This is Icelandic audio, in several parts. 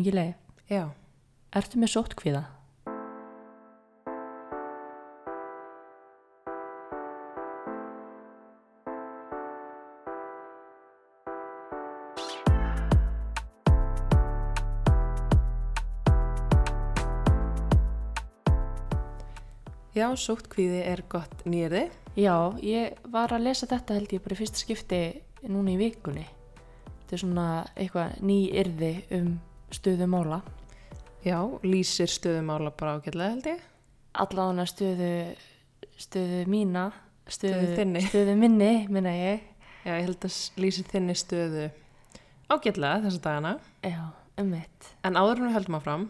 Ingileg, Já, ertu með sótkvíða? já, sóttkvíði er gott nýrði. Já, ég var að lesa þetta held ég bara í fyrsta skipti núna í vikunni. Þetta er svona eitthvað nýyrði um stöðu mála. Já, lýsir stöðumála bara ágætlega held ég. Alláðana stöðu, stöðu mína, stöðu, Stöðu þinni. stöðu minni, minna ég. Já, ég held að lýsir þinni stöðu ágætlega þessa dagana. Já, um mitt. En áður en við höldum áfram,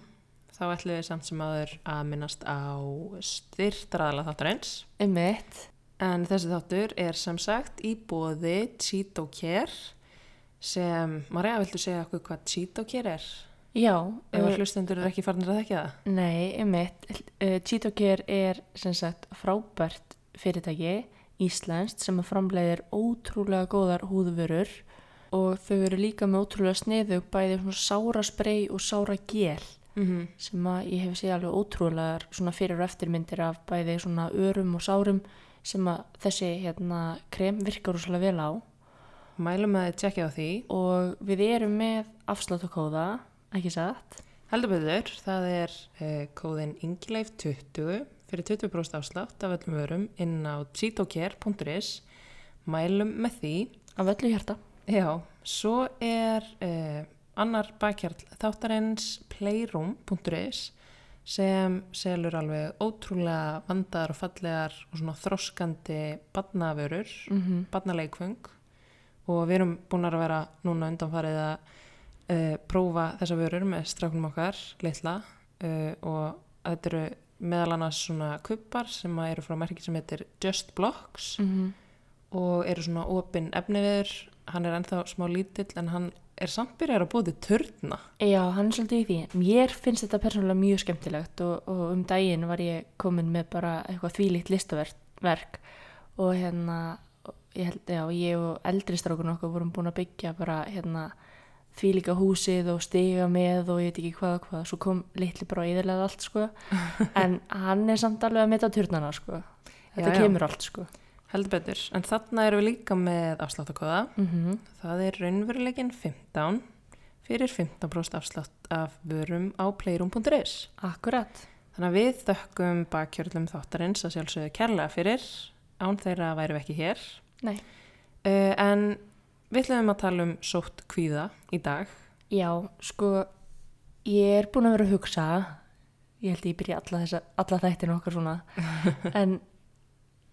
þá ætlum við samt sem áður að minnast á styrtraðala þáttarins. Um mitt. En þessi þáttur er sem sagt í bóði Cheeto Care sem, Marja, viltu segja okkur hvað Cheeto Care er? Já, Ef að hlustendur eru ekki farinir að þekka það. nei, um mitt. Uh, Cheeto Care er sem sagt frábært fyrirtæki, íslenskt, sem að framleiðir ótrúlega góðar húðvörur og þau eru líka með ótrúlega sniðu bæði svona sára sprey og sára gel Mm -hmm. sem að ég hef séð alveg ótrúlegar svona fyrir og eftirmyndir af bæði svona örum og sárum sem að þessi hérna krem virkar úrslega vel á Mælum að þið tjekkja á því. og við erum með afsláttakóða, ekki satt? Heldur betur, það er uh, kóðin ingileif20 fyrir 20% afslátt af öllum vörum inn á cheetocare.is. Mælum með því. Af öllu hjarta. Já, svo er uh, annar bakkjarl þáttarins playroom.is sem selur alveg ótrúlega vandaðar og fallegar og svona þroskandi badnavörur, Mm -hmm. badnaleikfung og við erum búin að vera núna undanfarið að uh, prófa þessa vörur með strákunum okkar, litla uh, og þetta eru meðal annars svona kuppar sem eru frá merki sem heitir Just Blocks og eru svona opinn efniviður hann er ennþá smá lítill en hann er samt byrjar að búið til turna Já, hann er svolítið í því. Mér finnst þetta persónulega mjög skemmtilegt og, og um daginn var ég komin með bara eitthvað þvílíkt listaverk verk. og hérna, ég, held, já, ég og eldri strákun okkar vorum búin að byggja bara hérna þvílíka húsið og stiga með og ég veit ekki hvað og hvað, svo kom litli bara íðurlega allt sko, en hann er samt alveg að meta turnana sko, þetta Já, já. kemur allt sko. heldur betur, en þarna erum við líka með afsláttakóða Mm það er raunveruleikin 15 fyrir 15% afslátt af vörum á playroom.is Akkurat. þannig að við þökkum bakkjörlum þáttarins að sjálfsögðu kærlega fyrir án þeirra væri við ekki hér Nei. uh, en við ætlum að tala um sótt kvíða í dag. Já, sko, ég er búin að vera að hugsa, ég held að ég byrja alla, þessa, alla þættin okkar svona, en,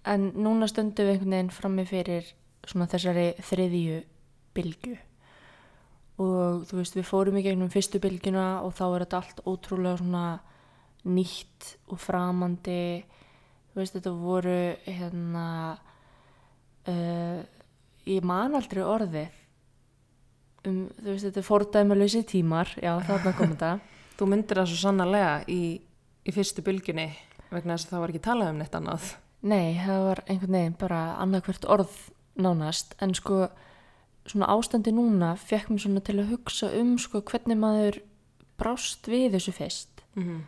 en núna stöndum við einhvern veginn frammi fyrir svona þessari þriðju bylgu og þú veist, við fórum í gegnum fyrstu bylguna og þá er þetta allt ótrúlega svona nýtt og framandi, þú veist, þetta voru hérna, uh, ég man aldrei orðið um, þú veist, þetta er fordæmalösi tímar, já, þarna kom þetta. þú myndir það svo sannarlega í, í fyrstu bylgjunni vegna þess að það var ekki talað um neitt annað. Nei, það var einhvern veginn bara annarkvært orð nánast, en sko svona ástandi núna fekk mér svona til að hugsa um sko hvernig maður brást við þessu fyrst. Mm -hmm.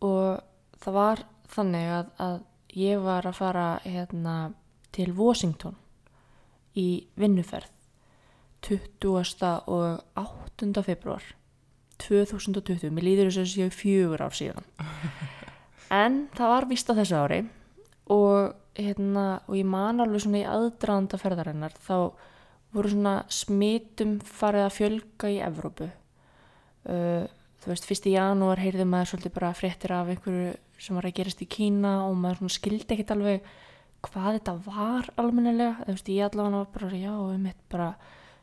og það var þannig að, að ég var að fara hérna til Washington í vinnuferð 20. og 8. februar 2020, mér líður þess að séu fjögur ár síðan en það var vist á þessu ári og, hérna, og ég man alveg svona í aðdraðanda ferðarinnar þá voru svona smitum farið að fjölga í Evrópu uh, þú veist, fyrst í janúar heyrði maður svolítið bara fréttir af einhverju sem var að gerast í Kína og maður svona skildi ekkert alveg hvað þetta var almennilega, þú veist, ég allavega var bara, já, um eitt bara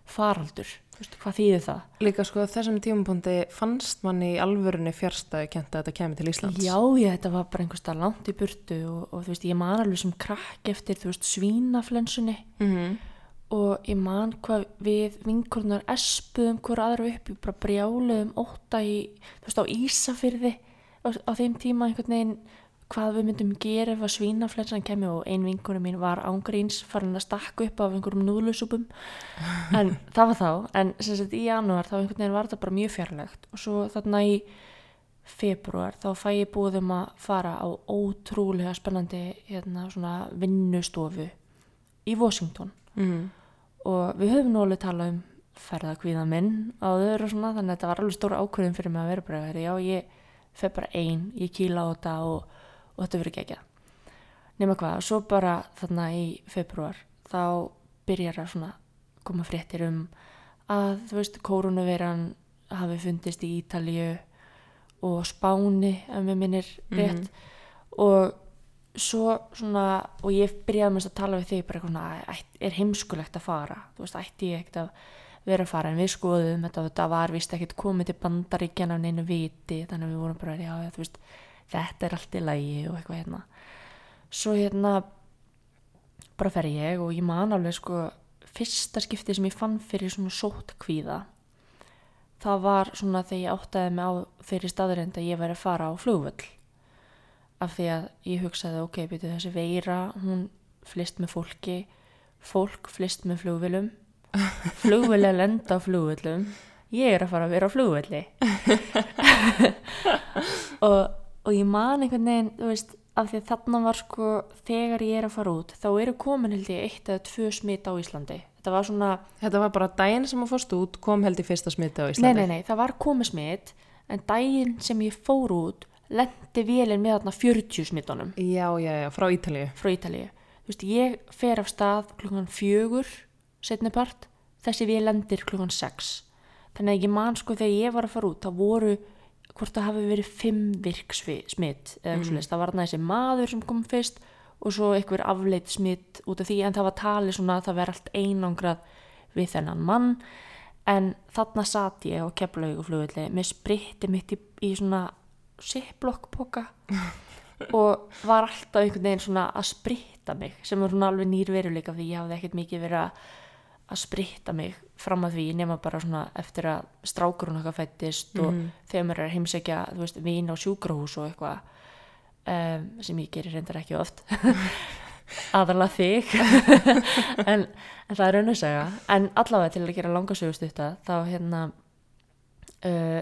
faraldur, þú veist, hvað þýðir það? líka sko þessum tímapunkti fannst manni í alvörunni fjärstaðu kent að þetta kemur til Íslands. Já, ég, þetta var bara einhvers stað langt í burtu og, og þú veist, ég man alveg sem krakk eftir, þú veist, svínaflensunni. Mm og ég man hvað við vinkornar espuðum hver aðra upp í bara brjáluðum ótta í, þú veist, á Ísafyrði á, á þeim tíma einhvern veginn hvað við myndum gera ef að svínaflensan kemur og ein vinkunum mín var ángríns farin að stakka upp af einhverjum núðlusúpum en það var þá en sem sagt í janúar þá einhvern veginn var þetta bara mjög fjarlægt. Og svo þarna í februar þá fæ ég búðum að fara á ótrúlega spennandi hérna svona vinnustofu í Washington. Mm. og við höfum nú alveg talað um ferðakvíða minn áður og svona þannig að þetta var alveg stóra ákvörðin fyrir mig að vera bara verið, já ég fer bara ein, ég kýla á þetta og, og þetta verið gegja nema hvað, svo bara þarna í februar þá byrjar að svona koma fréttir um að þú veist, kórunuveiran hafi fundist í Ítalíu og Spáni ef mér minnir rétt. Og svo svona og ég byrjaði mest að tala við þig bara eitthvað er heimskulegt að fara? Þú veist, ætti ég ekkert að vera að fara? En við skoðum þetta, þetta var vist ekkert komið til bandaríkjana af neinu viti þannig að við vorum bara, já, þú veist þetta er allt í lagi og eitthvað hérna. Svo hérna bara fer ég og ég man alveg sko fyrsta skipti sem ég fann fyrir svona sótt kvíða það var svona þegar ég áttaði mig á þeirri staðurind að ég væri að fara á flugvöll. Af því að ég hugsaði ok, byrju þessi veira hún flist með fólki fólk flist með flugvölum flugvöld að lenda á flugvöllum ég er að fara að vera á flugvölli og, og ég man einhvern veginn þú veist, af því að þarna var sko þegar ég er að fara út þá eru komin held ég eitt eða tvö smit á Íslandi þetta var svona Þetta var bara daginn sem að fórst út kom held í fyrsta smiti á Nei, Íslandi. nei, nei, það var komið smitt en daginn sem ég fór út lendi vélinn með þarna 40 smittunum Já, já, já, frá Ítalíu. frá Ítalíu. Þú veist, ég fer af stað klukkan fjögur setnipart, þessi vél lendir klukkan sex. Þannig að ég man sko þegar ég var að fara út, það voru hvort það hafi verið fimm virk smitt mm. það var þarna þessi maður sem kom fyrst og svo einhver afleitt smitt út af því en það var talið svona að það verði allt einangrað við þennan mann en þarna satt ég á keflauguflugulli með spritti mitt í, í svona ziplockpoka og var alltaf einhvern veginn svona að spritta mig sem var svona alveg nýr veruleika því ég hafði ekkert mikið verið að að spritta mig fram að því nema bara svona eftir að strákurinn okkar fættist og þegar maður er að heimsækja þú veist, vín á sjúkrahús og eitthvað um, sem ég gerir reyndar ekki oft aðalega þig. En, en það er raunusega en allavega til að gera langa sögustutta þá hérna uh,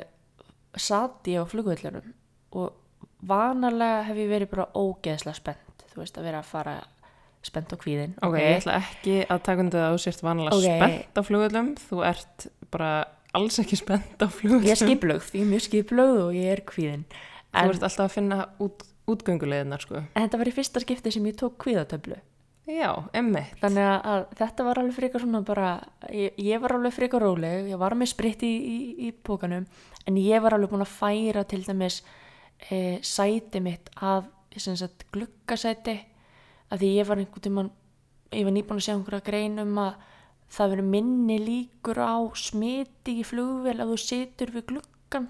satt ég á flugvöllunum og vanalega hef ég verið bara ógeðslega spennt þú veist að vera að fara spennt á kvíðin Ok, ég ætla ekki að taka undir það að þú sért vanlega Ok. spennt á flugvöllum. Þú ert bara alls ekki spennt á flugvöllum. ég er skiplögð, ég er mjög skiplögð og ég er kvíðin Þú en, ert alltaf að finna út, útgönguleginar, sko. en þetta var í fyrsta skipti sem ég tók kvíðatöflu Já, emmitt. þannig að, þetta var alveg frekar svona bara, ég, ég var alveg frekar róleg ég var með spritt í, í, í pókanum en ég var alveg búin að færa til dæmis e, sæti mitt af sagt, glukkasæti að því ég var einhvern tímann ég var nýbúin að segja einhverja grein um að það verið minni líkur á smiti í flugvél að þú situr við glukkan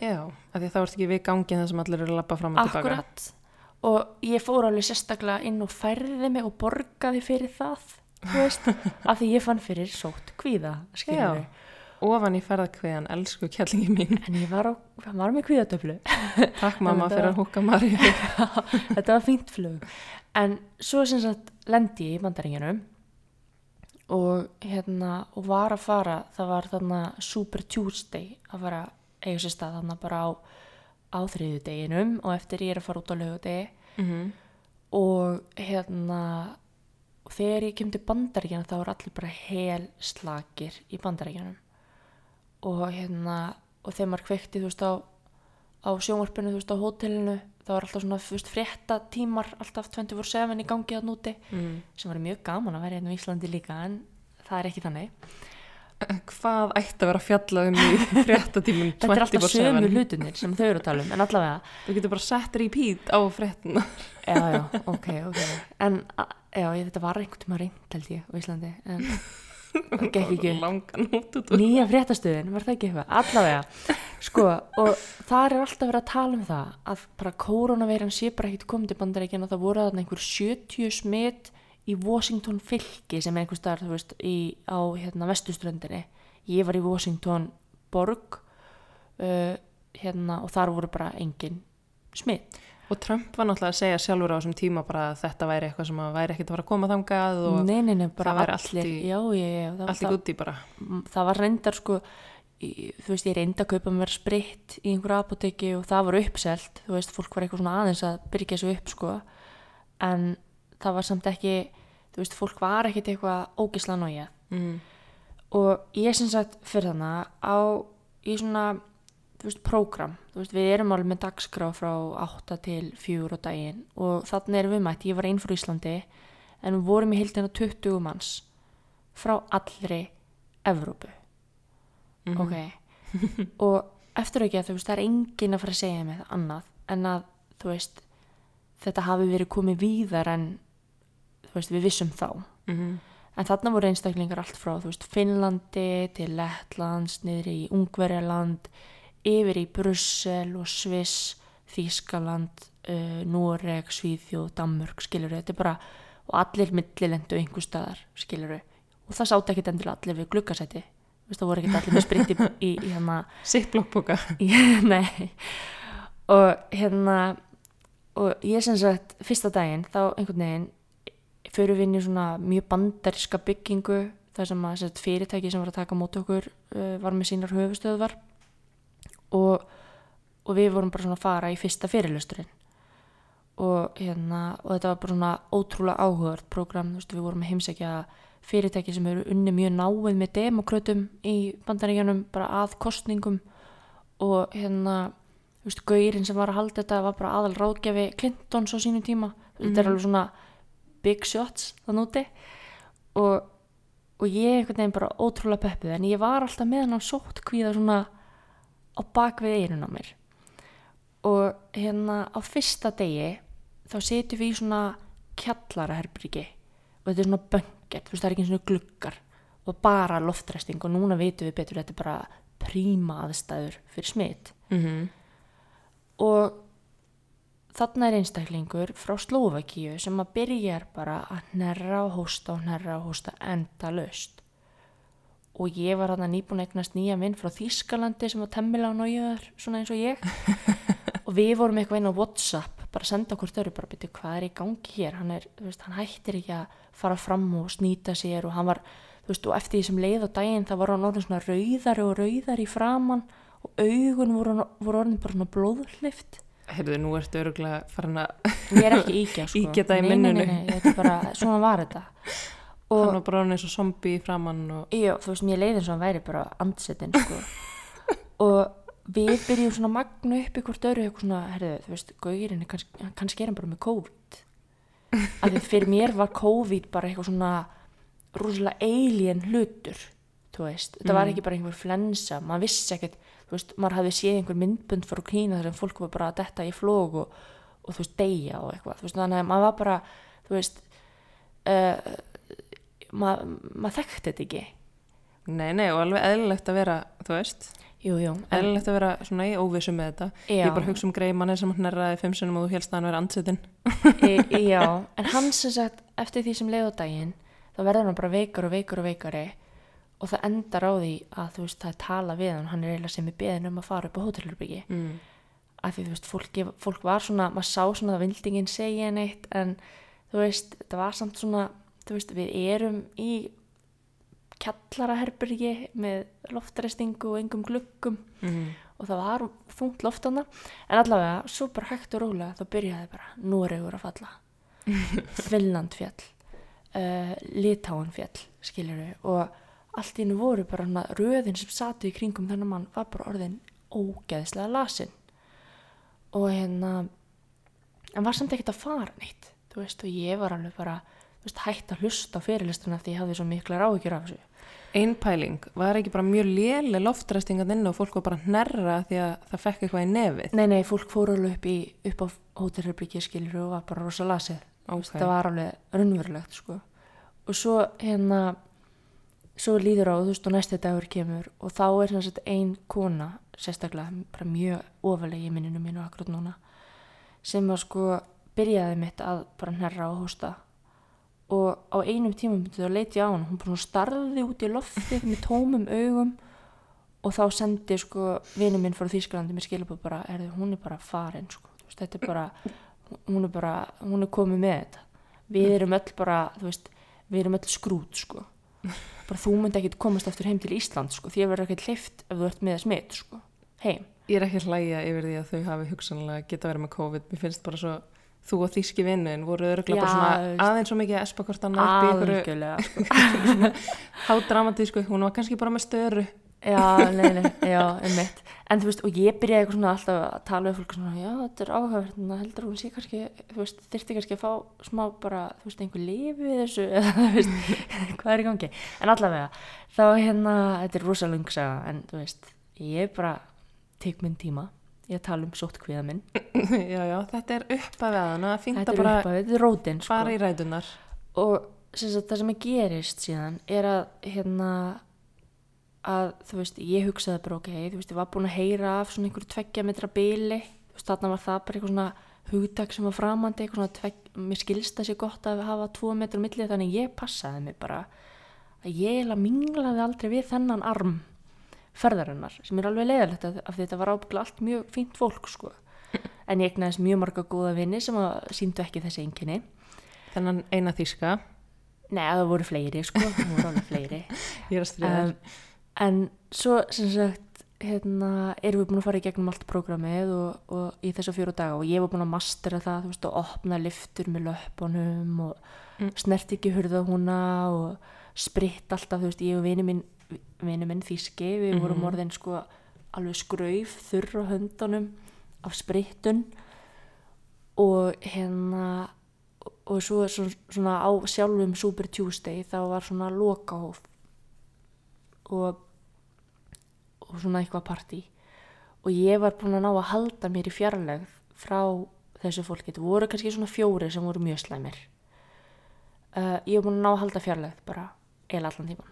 Já, af því að þá ert ekki við gangin það sem allir eru að lappa fram og tilbaka. akkurat og ég fór alveg sérstaklega inn og færði mig og borgaði fyrir það þú veist, af því ég fann fyrir sótt kvíða, Já, ofan í ferðakveðan, elsku kjallingi mín. en ég var, á, var með kvíðatöflu Takk mamma fyrir að húka Maríu. þetta var fínt flug en svo sem sagt lendi ég í bandaríkjanum og hérna og var að fara, það var þarna Super Tuesday að fara eiga sér stað þarna bara á, á þriðu deginum og eftir ég er að fara út á lögudegi Mm og hérna og þegar ég kem til bandaríkjana þá er allir bara hel slakir í bandaríkjanum og hérna og þegar maður kveikti þú veist á, á sjónvarpinu þú veist á hótelinu þá var alltaf svona veist frétta tímar alltaf 24-7 í gangi að núti mm. sem var mjög gaman að vera hérna í Íslandi líka en það er ekki þannig Hvað ætti að vera fjallað um í fréttatímum 24-7? þetta er alltaf sömu hlutunir sem þau eru að tala um en allavega Þú getur bara sett repeat á fréttina. já já ok ok en já þetta var einhvern tíma reynd held ég á Íslandi en það gekk ekki. Langan út út. nýja fréttastöðin, var það ekki eitthvað? Allavega, sko og það er alltaf verið að tala um það að bara koronaveiran sé bara ekkit komið til bandaríkjana það voru þarna einhver 70 smitt í Washington fylki sem er einhver staðar, þú veist, í, á hérna vestuströndinni, ég var í Washington borg uh, hérna og þar voru bara engin smitt Og Trump var náttúrulega að segja sjálfur á þessum tíma bara að þetta væri eitthvað sem að væri ekkit að fara að koma þangað og nei, nei, nei, það væri allt allir í- já, já, já, það, allt í gutti bara. það var reyndar sko þú veist, ég reyndi að kaupa mér spritt í einhverju apoteki og það var uppselt þú veist, fólk var eitthvað svona aðeins að byrja þessu upp sko, en það var samt ekki, þú veist, fólk var ekkit eitthvað ógisla nája Mm. og ég sem sagt fyrir þannig á í svona þú veist, prógram, þú veist, við erum alveg með dagskrá frá 8 til 4 á daginn og þannig erum við mætt, ég var einn frá Íslandi en við vorum í heildina 20 manns frá allri Evrópu Mhm. ok og eftir ekki að þú veist, það er enginn að fara að segja mig annað en að þú veist þetta hafi verið komið víðar en þú veist, við vissum þá Mhm. En þarna voru einstaklingar allt frá, þú veist, Finnlandi til Lettlands, niður í Ungverjaland, yfir í Brussel og Sviss, Þískaland, uh, Noreg, Svíþjóð, Danmörk, skilur þetta er bara, og allir millilendu einhver staðar, skilur og það sátt ekkit endilega allir við gluggasæti, þú veist, það voru ekkit allir með spritti í, í hérna, Sitt blokkboka. í, nei, og hérna, og ég sem sagt, fyrsta daginn, þá einhvern veginn, fyrir við inn í svona mjög bandaríska byggingu þar sem að sett, fyrirtæki sem var að taka mót okkur uh, var með sínar höfustöðvar og, og við vorum bara svona að fara í fyrsta fyrirlusturinn og, hérna, og þetta var bara svona ótrúlega áhugavert program, þú veist, við vorum að heimsækja fyrirtæki sem eru unni mjög náið með demokrautum í bandaríkjanum bara að kostningum og hérna þú veist, gaurinn sem var að halda þetta var bara aðal ráðgjafi Clintons á sínum tíma. Þetta er alveg svona big shots þann úti. Og, og ég einhvern veginn bara ótrúlega peppuð en ég var alltaf með hann sótt kvíða svona á bakvið eirun á mér. Og hérna á fyrsta degi þá setjum við í svona kjallaraherbríki og þetta er svona böngert, þú veist það er ekki svona gluggar og bara loftræsting og núna vitum við betur þetta er bara príma aðstæður fyrir smitt Mm og þarna er einstaklingur frá Slóvakíu sem að byrjar bara að hnerra og hósta og hnerra og hósta enda löst og ég var hann að nýbúin eignast nýja minn frá Þýskalandi sem var temmilega nájöður svona eins og ég. Og við vorum eitthvað inn á Whatsapp bara senda okkur störu bara byrju hvað er í gangi hér? Hann, er, veist, hann hættir ekki að fara fram og snýta sér og hann var veist, og eftir því sem leið á daginn það var hann orðin svona rauðari og rauðari í framann og augun voru, voru orðin bara svona blóðhlift Heyrðu, nú ertu öruglega farin að ég er ekki íkja sko. Ýkja það í bara, svona var þetta hann og var bara eins og zombi framann og já, þú veist, mér leiði eins og hann væri bara andsetin sko. Og við byrjum svona að magna upp hvort öru eitthvað svona, herðu, þú veist, gaurinn er kannski, kannski er hann bara með COVID. Af því fyrir mér var COVID bara eitthvað svona rúslega alien hlutur þú veist, þetta var ekki bara einhver flensa maður vissi ekkert, þú veist, maður hafði séð einhver myndbund frá Kína þar sem fólk var bara að detta í flóg og, og þú veist, deyja og eitthvað, þú veist, þannig að maður var bara þú veist uh, maður mað þekkti þetta ekki. Nei, nei, og alveg eðlilegt að vera þú veist, jú, jú, eðlilegt að vera svona í óvissu með þetta. Já. ég bara hugsa um greimanni sem hann herraði fimm sinnum og þú helst að hann vera andsetin e, já, en hann sem sagt eftir því sem leið á daginn þá verður hann bara veikar og veikar og veikari og það endar á því að þú veist það er tala við hann, hann er eiginlega sem er beðin um að fara upp á hótelherbyggi mm. af því þú veist, fólk, fólk var svona maður sá svona að vildingin segja neitt en þú veist, þetta var samt svona þú veist, við erum í kjallaraherbyrgi með loftræstingu og engum gluggum. Mm. og það var þungt loftana en allavega, svo bara hægt og rólega þá byrjaði bara Noregur að falla. Finland fjall uh, Litáin fjall skilur við og allt í hennu voru bara hana, röðin sem satu í kringum þennan mann var bara orðin ógeðslega lasin. Og hérna en var samt ekkert að fara neitt þú veist. Og ég var alveg bara veist, hægt að hlusta á fyrirlistuna því ég hafði svo miklar áhyggjur af þessu Ein pæling, var ekki bara mjög léle loftræstingan inn og fólk var bara að hnerra því að það fekk eitthvað í nefið Nei, nei, fólk fór alveg upp, í, upp á hótelherbyggi skilur og var bara rosa lasið. Ok. Það var alveg raunverulegt, sko. Og svo hérna, svo líður á, þú veist, og næsti dagur kemur og þá er sem sagt ein kona, sérstaklega, bara mjög ofalega í minninu mínu akkurat núna, sem að sko byrjaði mitt að bara hnerra og hósta og á einum tíma myndi það leiti á hann, hún bara starði út í loftið með tómum augum og þá sendi sko vinur minn frá Þýskalandi mér skilabóð bara, er hún er bara farin sko, veist, þetta er bara hún er bara, hún er komið með þetta. Við erum öll bara, þú veist við erum öll skrút, sko. Bara þú myndi ekkit komast aftur heim til Ísland sko, því að verður ekkit hleyft ef þú ert með smitt sko, heim. Ég er ekki að hlæja yfir því að þau hafi hugsanlega geta verið með COVID. Mér finnst bara svo, þú og þíski vinnin voru öruglega svona aðeins svo mikið að espa hvort upp í ykkur hádramatísku. Hún var kannski bara með störu. já, nei, nei, já, einmitt en þú veist, og ég byrjaði eitthvað svona alltaf að tala við fólk svona, já, þetta er áhugavert en það heldur hún sé kannski, þú veist, þyrfti kannski að fá smá bara, þú veist, einhver lifi við þessu, eða þú veist, hvað er í gangi en allavega, þá hérna þetta er rosa lungsaga, en þú veist ég bara tek minn tíma ég tala um sótt kviða minn. Já, já, þetta er upp að að er bara upp að þetta er rótin, sko. fara í rætunar. og sem sagt, það sem að gerist síðan er að hérna að þú veist, ég hugsaði bara ok, þú veist, ég var búin að heyra af svona einhverju tveggja metra bili, þú veist, þarna var það bara eitthvað svona hugtak sem var framandi eitthvað svona tvegg, mér skilst það sér gott að hafa tvo metra á milli þannig ég passaði mig bara að ég eiginlega minglaði aldrei við þennan arm ferðarinnar sem er alveg leiðilegt af því þetta var ábygglega allt mjög fínt fólk sko. En ég egnaðist mjög marga góða vini sem síndu ekki þessi einkenni. Þennan eina þíska. Nei, það voru fleiri sko, það voru alveg fleiri. Ég er að stríða um, En svo sem sagt hérna, erum við búin að fara í gegnum allt prógramið og, og í þessu fjóru daga og ég var búin að mastera það, veist, að opna lyftur með löpunum og Mm. snert ekki hurða húna og spritt alltaf, þú veist, ég og vini minn vini minn þíski, við vorum Mhm. orðin sko alveg skrauf þurr á höndunum af sprittun og hérna og- svo svo- svona á sjálfum Super Tuesday þá var svona lokahóf. Og og svona eitthvað partí. Og ég var búin að ná að halda mér í fjarlægð frá þessu fólki. Þetta voru kannski svona fjóri sem voru mjög slæmir. Uh, ég var búin að ná að halda fjarlægð bara eða allan tíman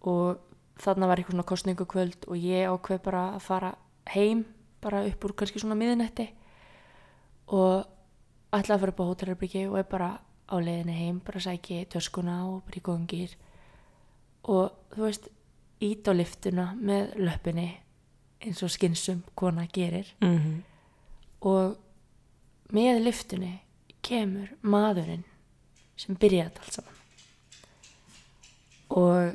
og þarna var eitthvað svona kostningukvöld og ég ákveð bara að fara heim bara upp úr kannski svona miðnetti og ætlaði að fara upp á hótelherbyggi og er bara á leiðinni heim, bara sæki töskuna og bara í gýr og þú veist, ít á liftuna með löppinni eins og skinsum kona gerir. Mm -hmm. og með liftunni kemur maðurinn sem byrjaði allt saman. Og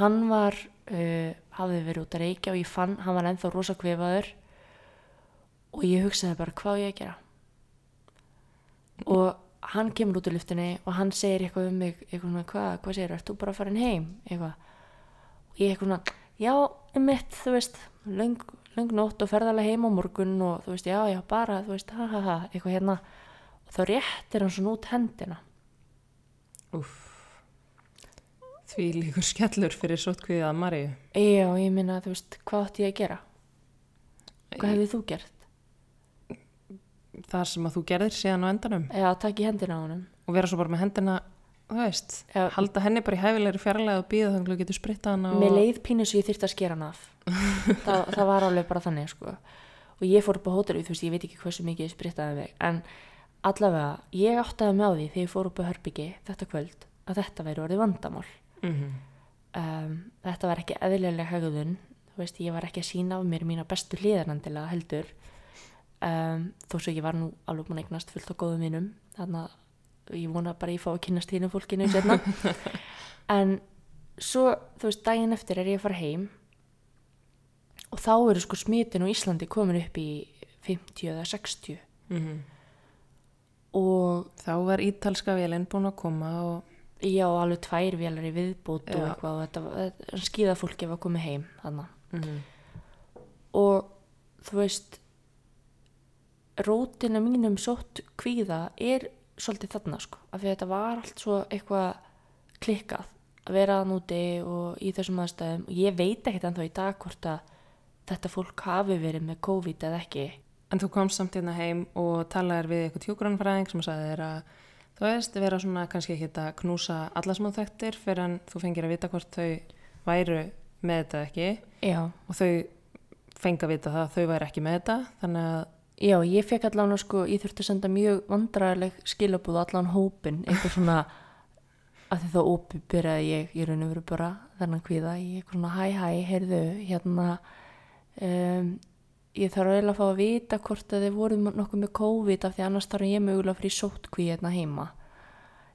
hann var uh, hafði verið út að reykja og ég fann hann var ennþá rosa kvefaður og ég hugsaði bara hvað ég að gera? Og hann kemur út úr liftunni og hann segir eitthvað um mig eitthvað hvað, hvað segir, ert þú bara farin heim? Eitthvað. Og ég eitthvað svona, já, um mitt, þú veist löng, löng nótt og ferðalega heim á morgun og þú veist, já, já, bara, þú veist, ha, ha, ha eitthvað hérna. Og þá réttir hann svona út hendina Því líkur skellur fyrir sótkvíða Maríu. já, ég minna, þú veist, hvað átti ég að gera hvað hefði þú gert Þar sem að þú gerðir síðan á endanum já, takk í hendina á honum og vera svo bara með hendina, þú veist, Já. halda henni bara í hæfilegri fjarlæð og býða þannig að þú getur spritta hana og... Mér leið pínu svo ég þyrfti að skera hann af það, það var alveg bara þannig sko. og ég fór upp á hótelu þú veist, ég veit ekki hversu mikið ég sprittaði mig en allavega, ég áttaði mig á því þegar ég fór upp á Herbyggi þetta kvöld að þetta væri orðið vandamál mm um, þetta var ekki eðlilega hegðun. Þú veist, ég var ekki að sína af mér mína bestu hliðarnandilega heldur. Um, þó svo ég var nú alveg búin að eignast fullt á góðum mínum þannig að ég vona bara ég fá að kynast hínum fólkinu en svo, þú veist, daginn eftir er ég að fara heim og þá eru sko smitin á Íslandi komin upp í 50 eða 60 -hmm. og Þá var ítalska vélinn búin að koma og já, alveg tvær vélar í viðbót og eitthvað og þetta, þetta skýða fólki var komið heim þannig mm og þú veist rótina mínum sótt kvíða er svolítið þarna sko af því að þetta var allt svo eitthvað klikkað að vera að núti og í þessum aðstæðum. Og ég veit ekkert ennþá í dag hvort að þetta fólk hafi verið með COVID eða ekki. En þú komst samt hérna heim og talaðir við eitthvað tjógrannfræðing sem sagði þér að þú veist, vera svona kannski ekki að knúsa alla sem þú þekktir fyrir en þú fengir að vita hvort þau væru með þetta ekki. Já, og þau fengi að vita það að þau væri ekki með þetta þannig að já ég fekk allan sko, ég þurfti að senda mjög vandræðileg skilabúð allan hópin eitthvað svona að því þá ópi byrjaði ég í raun og veru bara þennan kvíða ég eitthvað svona hæ hæ, heyrðu hérna um, ég þarf eiginlega að fá að vita hvort að þið voru nokkuð með COVID af því annars þarf ég mögulega fyrir sótkví hérna heima.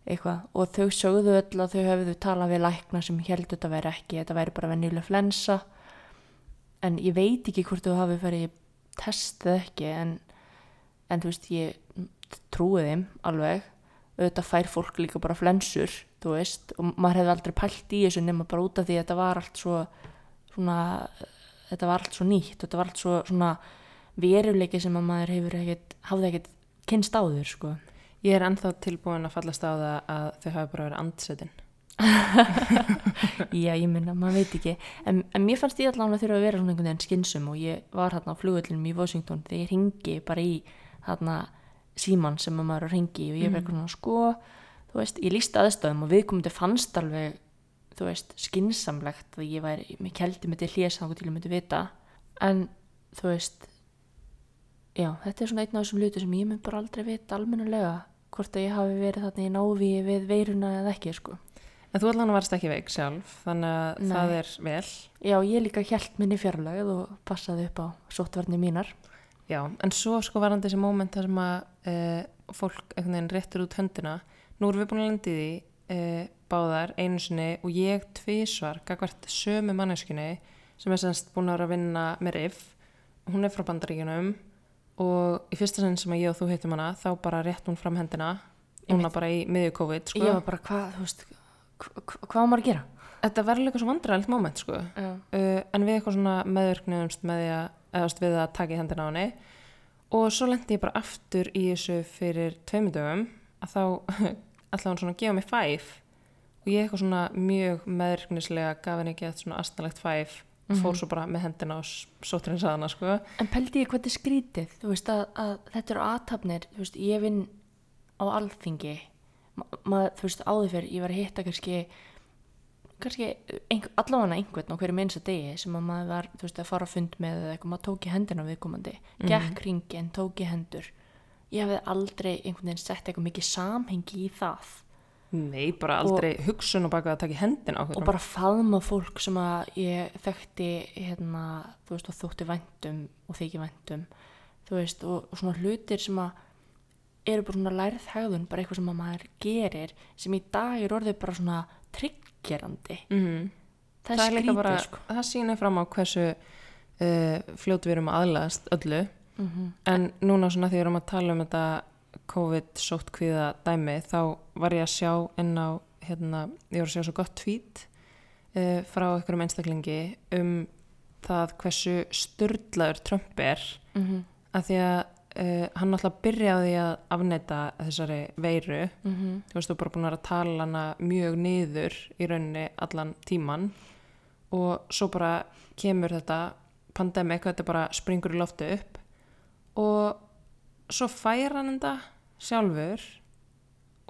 Eitthvað. Og þau sögðu öll að þau hefðu talað við lækna sem heldur þetta væri ekki, þetta væri bara venjuleg flensa. En ég veit ekki hvort þú hafi farið testið ekki en, en þú veist ég trúi þeim alveg. Auðvitað fær fólk líka bara flensur þú veist og maður hefði aldrei pælt í þessu nema bara út af því að þetta var allt svo svona þetta var allt svo nýtt þetta var allt svo svona veruleiki sem að maður hefur ekkert hafði ekkert kynst áður sko Ég er ennþá tilbúin að fallast á það að þau hafi bara verið andsetin. Já, ég minna, maður veit ekki en, en mér fannst ég allavega að þurfa að vera svona einhvern veginn skinsum og ég var hérna á flugullinum í Washington þegar ég ringi bara í hérna síman sem að maður að ringi og ég verður mm. svona sko, þú veist, ég líst aðstöðum og viðkomandi fannst alveg þú veist, skinsamlegt að ég væri, mér keldi mig til hljés þá til ég myndi vita en þú veist já, þetta er svona einn af þessum luti sem ég mynd bara aldrei vita almennulega hvort að ég hafi verið þarna í návi við veiruna eða ekki sko. En þú allan varst ekki veik sjálf þannig að Nei. það er vel Já, ég líka hjælt minni fjarlagið og passaði upp á sóttvarni mínar Já, en svo sko var hann þessi móment þar sem að e, fólk einhvern veginn réttur út höndina Nú erum við búin að lendi því e, báðar einu sinni og ég tvísvar gagvart sömu manneskunni sem er semst búin að vera að vinna með RIF. Hún er frá bandaríkunum og í fyrsta sinn sem að ég og þú heitum hana þá bara rétt hún fram hendina núna bara í miðju COVID sko. ég var bara hvað, þú veist hvað var maður að gera? Þetta verður líka svo vandræðilegt móment sko. Uh, en við eitthvað svona meðvirkniðumst með að, eðast við að taka í hendina á henni. Og svo lendi ég bara aftur í þessu fyrir tveimundögum að þá ætlaði hún svona gefa mig fæf og ég eitthvað svona mjög meðvirknislega gaf henni ekki eitthvað svona astanlegt fæf mm -hmm. fór svo bara með hendina og sóturinn saðana sko. En pældi ég hvað þetta er skrítið þú veist að, að þetta eru aðtapnir þú veist ég vinn á alþingi maður þú veist áður fyrir ég var að hitta kannski kannski einhver, allavega einhvern á hverju minnsa degi sem að maður var þú veist að fara að fund með eða eitthvað maður tók í hendina viðkomandi mm -hmm. gekk ringin, tók í hendur ég hefði aldrei einhvern veginn sett eitthvað mikið samhengi í það Nei, bara aldrei og, hugsun og baka að taka hendina á hverjum. Og bara faðma fólk sem að ég þekkti hérna, þú veist, og þótti vendum og þykji vendum, þú veist, og, og svona hlutir sem að eru bara svona lærið hegðun, bara eitthvað sem að maður gerir, sem í dag er orðið bara svona trygggerandi. Mm -hmm. Það, það er skrítið, bara, sko. Það sýnir fram á hversu uh, fljótu við erum aðlæðast öllu, mm -hmm. en núna svona því við erum að tala um þetta COVID-sótt kviða dæmi þá var ég að sjá inn á hérna, ég var að sjá svo gott tvít uh, frá einhverjum einstaklingi um það hversu störtlaður Trump er mm -hmm. að því að uh, hann alltaf byrjaði að afneita þessari veiru mm -hmm. þú veist þú bara búin að tala hana mjög niður í rauninni allan tíman og svo bara kemur þetta pandemik, þetta bara springur í loftu upp og svo fær hann þetta sjálfur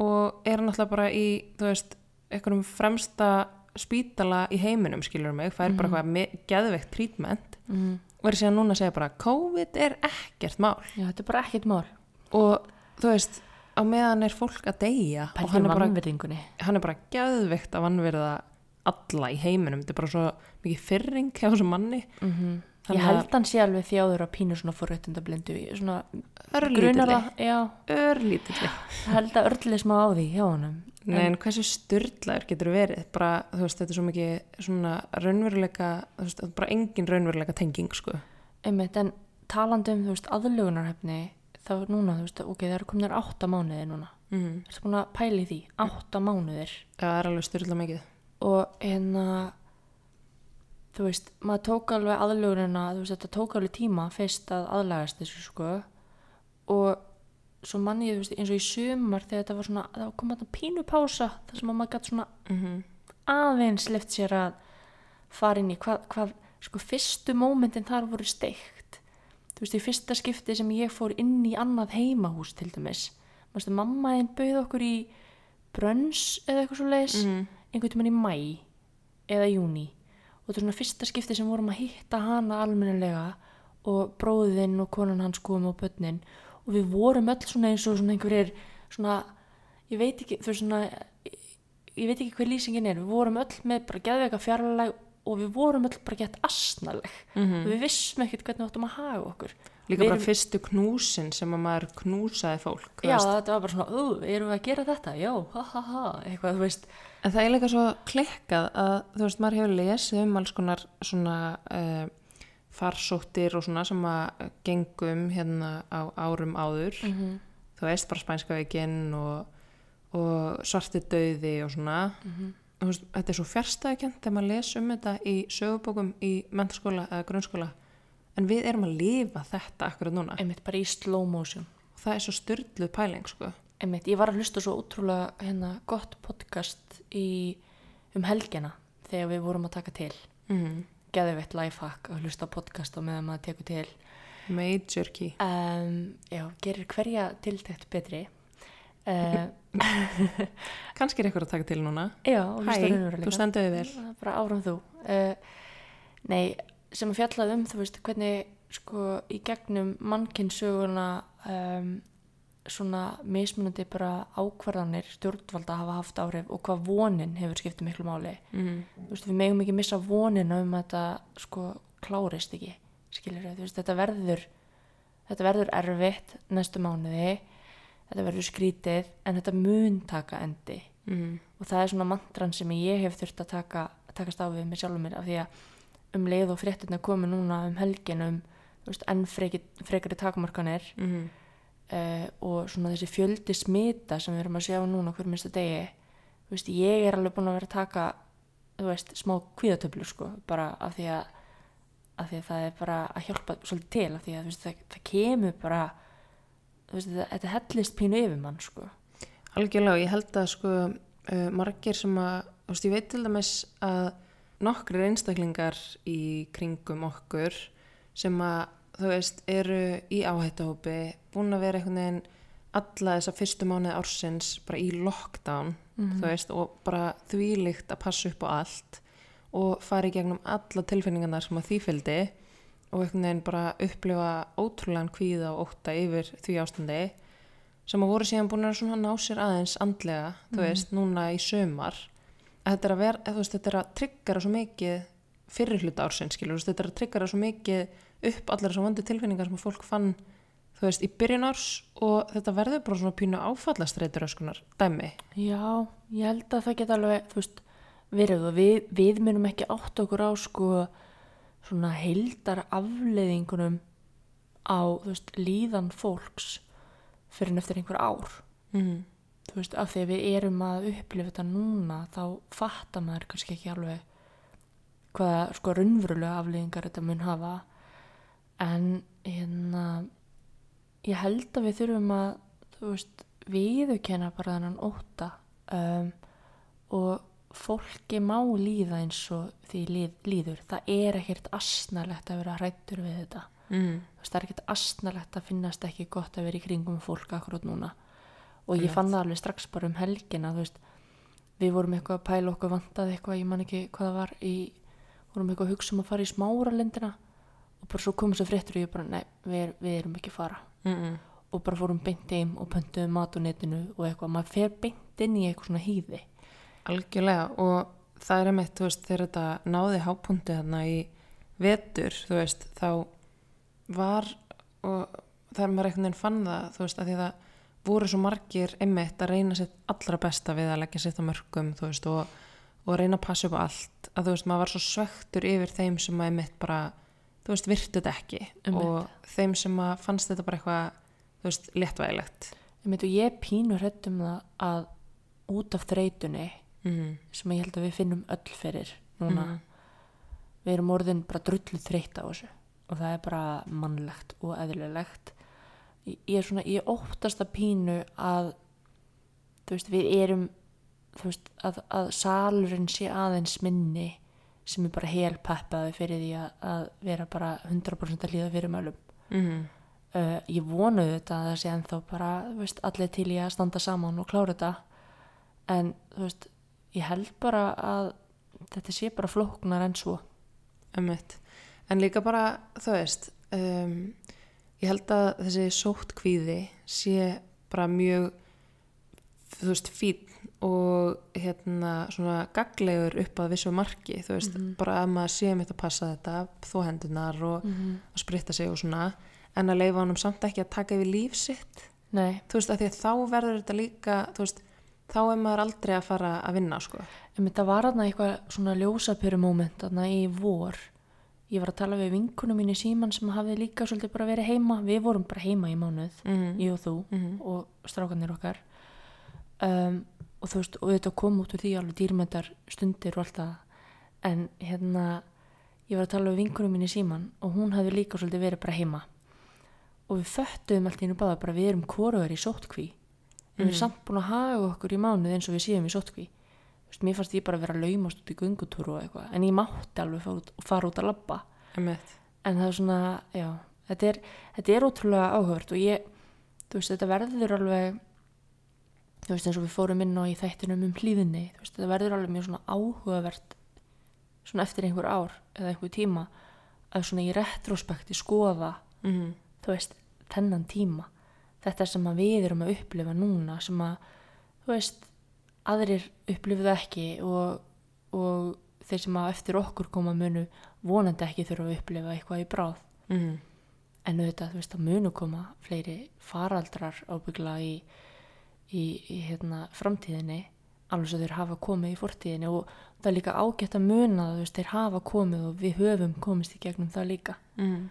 og er náttúrulega bara í þú veist, einhverjum fremsta spítala í heiminum skilur mig, fær mm -hmm. bara mhm. eitthvað geðveikt trítment mm -hmm. og er síðan núna að segja bara COVID er ekkert mál Já, þetta er bara ekkert mál og þú veist, á meðan er fólk að deyja og hann er, bara, hann er bara geðveikt að vannverða alla í heiminum, þetta er bara svo mikið fyrring hjá þessu manni mm -hmm. Ég held hann sé alveg þjáður að pínu svona forréttundablindu svona örlítilli. örlítilli. Held að örlítilli smá á því hjá hann Nei en hversu styrlaður getur verið? Bara þú veist þetta er svo mikið svona raunveruleika þú veist bara engin raunveruleika tenging sko. Einmitt, en talandum þú veist aðlugunarhefni þá núna þú veist ok það eru komin átta mánuðir núna. Mm -hmm. það er svona pæli því? Átta mánuðir. Það er alveg styrla mikið. Og hérna þú veist, maður tók alveg aðlugurina, þú veist, þetta tók alveg tíma fyrst að aðlægast þessu sko. Og svo manni ég, þú veist, eins og í sumar þegar þetta var svona, það kom það pínu pása þar sem maður gæti svona mm -hmm. aðeins lift sér að fara inn í hvað, hvað sko fyrstu mómentin þar voru steikt. Þú veist, í fyrsta skipti sem ég fór inn í annað heimahús til dæmis, maður veist, mamma einn bauð okkur í brönns eða eitthvað svo leiðis, mm -hmm. einhvern tíman í mæ eða júni og þetta er svona fyrsta skipti sem vorum að hitta hana almennilega og bróðinn og konan hans komum á börnin. Og við vorum öll svona eins og svona einhverjir svona, ég veit ekki þú veist svona ég veit ekki hver lýsingin er, við vorum öll með bara geðveika fjarlæg og við vorum öll bara gett asnaleg. Mm við vissum ekkert hvernig við áttum að haga okkur. Líka Við bara erum- fyrstu knúsin sem að maður knúsaði fólk já veist. þetta var bara svona, ó, erum við að gera þetta? Já, ha ha ha, eitthvað, þú veist. En það er líka svo klikkað að þú veist, maður hefur lesið um alls konar svona uh, farsóttir og svona sem að gengum hérna á árum áður. -hmm. þú veist, bara spænska veikinn og, og svarti dauði og svona. Þú veist, þetta er svo fjärstæðikent þegar maður les um þetta í sögubókum í mennskóla eða grunnskóla en við erum að lifa þetta akkurat núna. Einmitt bara í slow motion. Og það er svo styrluð pæling sko. einmitt, ég var að hlusta svo ótrúlega hérna gott podcast í, um helgina þegar við vorum að taka til. Mm. geðveitt lifehack að hlusta podcast og meðan maður tekur til. Major key. Um, já, gerir hverja tiltækt betri uh, kannski er eitthvað að taka til núna. Já, hæ, þú stendur þig vel. Bara áfram þú. Uh, nei, sem að fjallaði um þú veist, hvernig sko í gegnum mannkynnssöguna um, svona mismunandi bara ákvarðanir stjórnvalda hafa haft áhrif og hvað vonin hefur skiptið miklu máli. Mm. þú veist, við megum ekki missa vonina um að þetta sko klárist ekki skilur þú veist, þetta verður þetta verður erfitt næstu mánuði þetta verður skrítið en þetta mun taka endi Mm. og það er svona mantran sem ég hef þurft að taka, takast á við með sjálfum mér af því að um leið og fréttina komi núna um helgin um veist, enn freki, frekari takmarkanir Mm. uh, og svona þessi fjöldi smita sem við erum að sjá núna hver minnsta degi veist, ég er alveg búin að vera að taka veist, smá kvíðatöflu sko, bara af því að af því að það er bara að hjálpa svolítið til af því að það, það kemur bara veist, þetta, þetta hellist pínu yfir mann sko algjörlega og ég held að sko uh, margir sem að þú veist, ég veit til dæmis að nokkrir einstaklingar í kringum okkur sem að þú veist eru í áhættahópi búin að vera einhvern veginn alla þessa fyrstu mánuði ársins bara í lockdown Mhm. þú veist og bara þvílíkt að passa upp á allt og fara í gegnum alla tilfinningarnar sem að því fylgdi og einhvern veginn bara upplifa ótrúlegan kvíða og ótta yfir því ástandi sem að voru síðan búin að ná sér aðeins andlega, þú veist, núna í sömar að þetta er að vera, þú veist, þetta er að tryggara svo mikið fyrir hluta ársins, skilur, veist, þetta er að tryggara svo mikið upp allar þessar vondu tilfinningar sem að fólk fann, þú veist, í byrjun árs og þetta verður bara svona pínu áfallastreitur öskunar, dæmi. Já, ég held að það geta alveg, þú veist, verið og við, við munum ekki átt okkur á sko svona heildar afleiðingunum á, veist, líðan fólks fyrir en eftir einhver ár. Mm. Þú veist, af því að við erum að upplifa þetta núna, þá fattar maður kannski ekki alveg hvaða sko raunverulega afleiðingar þetta mun hafa. En hérna, ég held að við þurfum að, þú veist, viðurkenna bara þennan óta um, og fólki má líða eins og því líð, líður. Það er ekkert asnalegt að vera hrættur við þetta. Mm. Það er ekkert asnalegt að finnast ekki gott að vera í kringum fólk akkurát núna. Og ég Einmitt. fann það alveg strax bara um helgina, þú veist, við vorum eitthvað að pæla okkur vantaði eitthvað, ég man ekki hvað það var í, vorum eitthvað að hugsa um að fara í smáralindina og bara svo komum svo fréttur og ég bara, nei, við, við erum ekki að fara Mm og bara fórum beint heim og pöntuðum mat á netinu og eitthvað, maður fer beint inn í eitthvað svona hýði Algjörlega og það er einmitt, veist, þegar þetta náði hápunkti þarna í vetur, veist, þá var og þegar maður einhvern veginn fann það, veist, að því það voru svo margir einmitt að reyna sitt allra besta við að leggja sitt á mörgum, og, og reyna að passa upp á allt, að þú veist, maður var svo svektur yfir þeim sem að einmitt bara, þú veist, virtu þetta ekki Einmitt. og þeim sem að fannst þetta bara eitthvað, þú veist, léttvægilegt. meit og ég pínu hrætt um það að út af þreytunni Mm. sem ég held að við finnum öll fyrir núna, Mhm. við erum orðin bara drullu þreytt á þessu og það er bara mannlegt og eðlilegt ég ég er svona, ég óttast að pínu að þú veist, við erum þú veist, að, að salurinn sé aðeins minni sem er bara hel peppaði fyrir því að, að vera bara 100% að líða fyrir mölum Mm. uh, ég vonuðu þetta að það sé ennþá bara þú veist, allir til í að standa saman og klára þetta en veist, ég held bara að þetta sé bara flóknar en svo Einmitt. En líka bara, þú veist, um, ég held að þessi sótt kvíði sé bara mjög, þú veist, fín og hérna svona gaglegur upp að vissu marki þú veist, Mhm. bara að maður sé mitt að passa þetta þó hendunar og Mhm. að spritta sig og svona en að leifa honum samt ekki að taka yfir líf sitt Nei, þú veist, að því að þá verður þetta líka þú veist, þá er maður aldrei að fara að vinna sko. en þetta var þarna eitthvað svona ljósapyru moment þarna í vor. Ég var að tala við vinkunum mín í síman sem hafði líka svolítið bara verið heima. Við vorum bara heima í mánuð, mm ég og þú -hmm. og strákanir okkar. Um, og þú veist, og þetta kom út úr því alveg dýrmættar stundir og allt það. En hérna ég var að tala við vinkunum mín í síman og hún hafði líka svolítið verið bara heima. Og við föttuðum allt í hennu báða bara við erum hvorugar í sóttkví. en við erum samt búin að haga okkur í mánuð eins og við séum í veist, mér fannst ég bara að vera laumast út í göngutúru og eitthvað en ég mátti alveg fara út, fara út að labba. Emmett. en það er svona, já þetta er, þetta er ótrúlega áhugavert og ég, þú veist, þetta verður alveg þú veist, eins og við fórum inn á í þættinum um hlýðinni veist, þetta verður alveg mjög svona áhugavert svona eftir einhver ár eða einhver tíma að svona í retrospekti skoða Mm þú veist, þennan tíma þetta sem við erum að upplifa núna sem að, þú veist aðrir upplifuðu ekki og, og þeir sem að eftir okkur koma munu vonandi ekki þurfa að upplifa eitthvað í bráð. -hmm. en auðvitað, þú veist, að munu koma fleiri faraldrar ábyggla í, í, í hérna, framtíðinni alveg svo þeir hafa komið í fortíðinni og það er líka ágætt að muna það, veist, þeir hafa komið og við höfum komist í gegnum það líka. Mm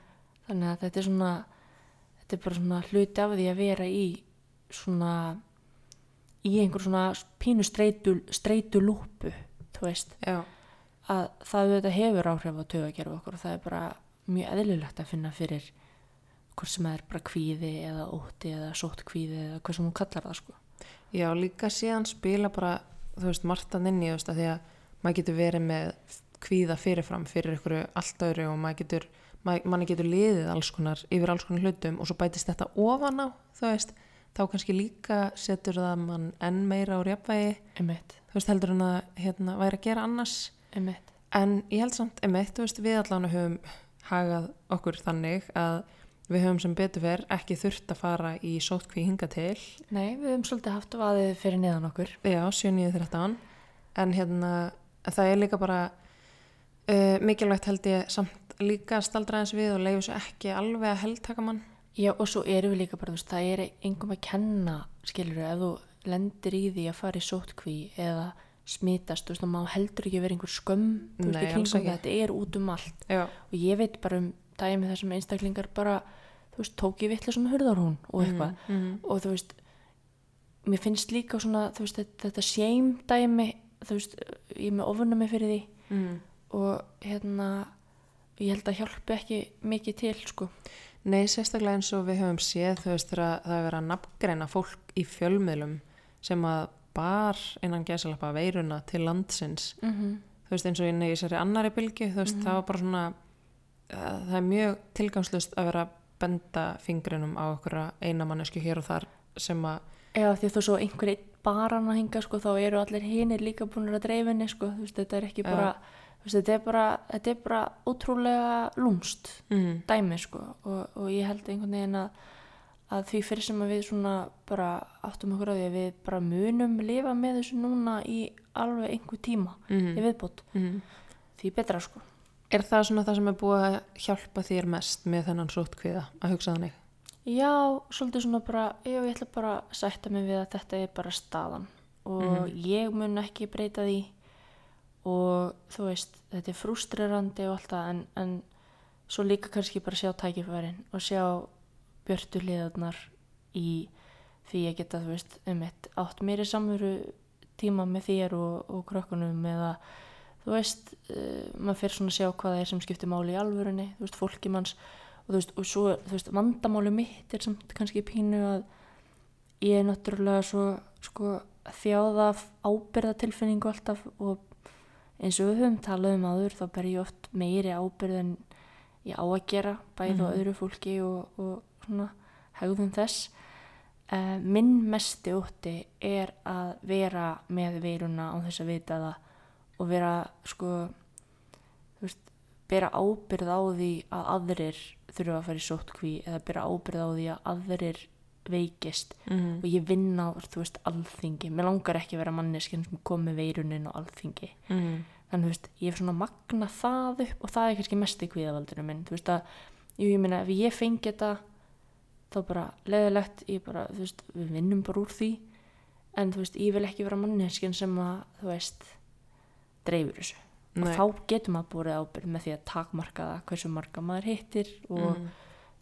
þannig að þetta er svona þetta er bara svona hluti af því að vera í svona í einhver svona pínu streitu, streitu lúpu þú veist, Já, að það auðvitað hefur áhrif á tögakerfi okkur og það er bara mjög eðlilegt að finna fyrir hvort sem það er bara kvíði eða ótti eða sótt kvíði eða hvað sem hún kallar það sko. Já, líka síðan spila bara, þú veist, martan inn í þú veist, að því að maður getur verið með kvíða fyrirfram fyrir ykkur allt öðru og maður getur, manni getur liðið alls konar, yfir alls konar hlutum og svo bætist þetta ofan á, þú veist þá kannski líka setur það mann enn meira á rjafvægi, emitt, þú veist, heldur en að hérna, væri að gera annars. Emitt En ég held samt, emitt, þú veist, við allan höfum hagað okkur þannig að við höfum sem betur verð ekki þurft að fara í sótkví hinga til, Nei, við höfum svolítið haft vaðið fyrir neðan okkur. Já, 7.9.13, en hérna, það er líka bara uh, mikilvægt held ég samt líka að staldra eins við og leifu svo ekki alveg að heldtaka mann. Já, og svo erum við líka bara, þú veist, það er engum að kenna, skilur ef þú lendir í því að fara í sótkví eða smitast, þú veist, þá má heldur ekki vera einhver skömm, þú veist, í kringum þetta er út um allt. Já, og ég veit bara um dæmi þessum einstaklingar bara, þú veist, tók ég vitlega svona hurðarhún og eitthvað. mm, og þú veist, mér finnst líka svona, þú veist, þetta, shame dæmi, þú veist, ég er með ofuna mig fyrir því. Mm. og hérna, ég held að hjálpi ekki mikið til, sko. Nei, sérstaklega eins og við höfum séð, þú veist, þegar það er verið að nafngreina fólk í fjölmiðlum sem að bar innan gæsalappa veiruna til landsins Mm -hmm. þú veist eins og inn í þessari annari bylgi þú veist það var bara svona uh, það er mjög tilgangslust að vera að benda fingrinum á okkur eina mannesku hér og þar sem að Eða því að þú svo einhver einn baran að hinga sko, þá eru allir hinir líka búin að dreifinni sko, þú veist, þetta er ekki bara þú veist, þetta er bara, þetta er bara ótrúlega lúmst mm, dæmi sko og, og ég held einhvern veginn að, að því fyrir sem við svona bara áttum okkur á því að við bara munum lifa með þessu núna í alveg einhver tíma mm, í viðbót, mm. því betra sko. Er það svona það sem er búið að hjálpa þér mest með þennan sótkviða að hugsa þannig? Já, svolítið svona bara, já, ég ætla bara að sætta mig við að þetta er bara staðan og ég mun ekki breyta því og þú veist, þetta er frústrerandi og allt það en, en svo líka kannski bara sjá tækifærin og sjá björtu hliðarnar í því að geta, þú veist, um eitt átt meiri samveru tíma með þér og, og krökkunum eða þú veist, uh, maður fyrir svona að sjá hvað það er sem skiptir máli í alvörunni, þú veist, fólki manns. Og þú veist, og svo, þú veist, vandamáli mitt er samt kannski pínu að ég er náttúrulega svo, sko, þjáða ábyrðatilfinningu alltaf og eins og við höfum talað um áður þá ber ég oft meiri ábyrð en ég á að gera bæði á öðru fólki og, og svona hegðum þess. Uh, minn mesti ótti er að vera með veiruna á þess að vita það og vera sko þú veist, bera ábyrð á því að aðrir þurfa að fara í sótkví eða bera ábyrð á því að aðrir veikist mm og ég vinn á, þú veist, alþingi mér langar ekki að vera manneskinn sem kom með veirunin á alþingi -hmm. þannig, þú veist, ég hef svona magna það upp og það er kannski mest í kvíðavaldinu minn þú veist að, jú, ég meina, ef ég fengi þetta þá bara leðilegt ég bara, þú veist, við vinnum bara úr því en þú veist, ég vil ekki vera manneskinn sem að, þú veist dreifur þessu og Nei. þá getur maður búið ábyrð með því að takmarka það hversu marga maður hittir og Mhm.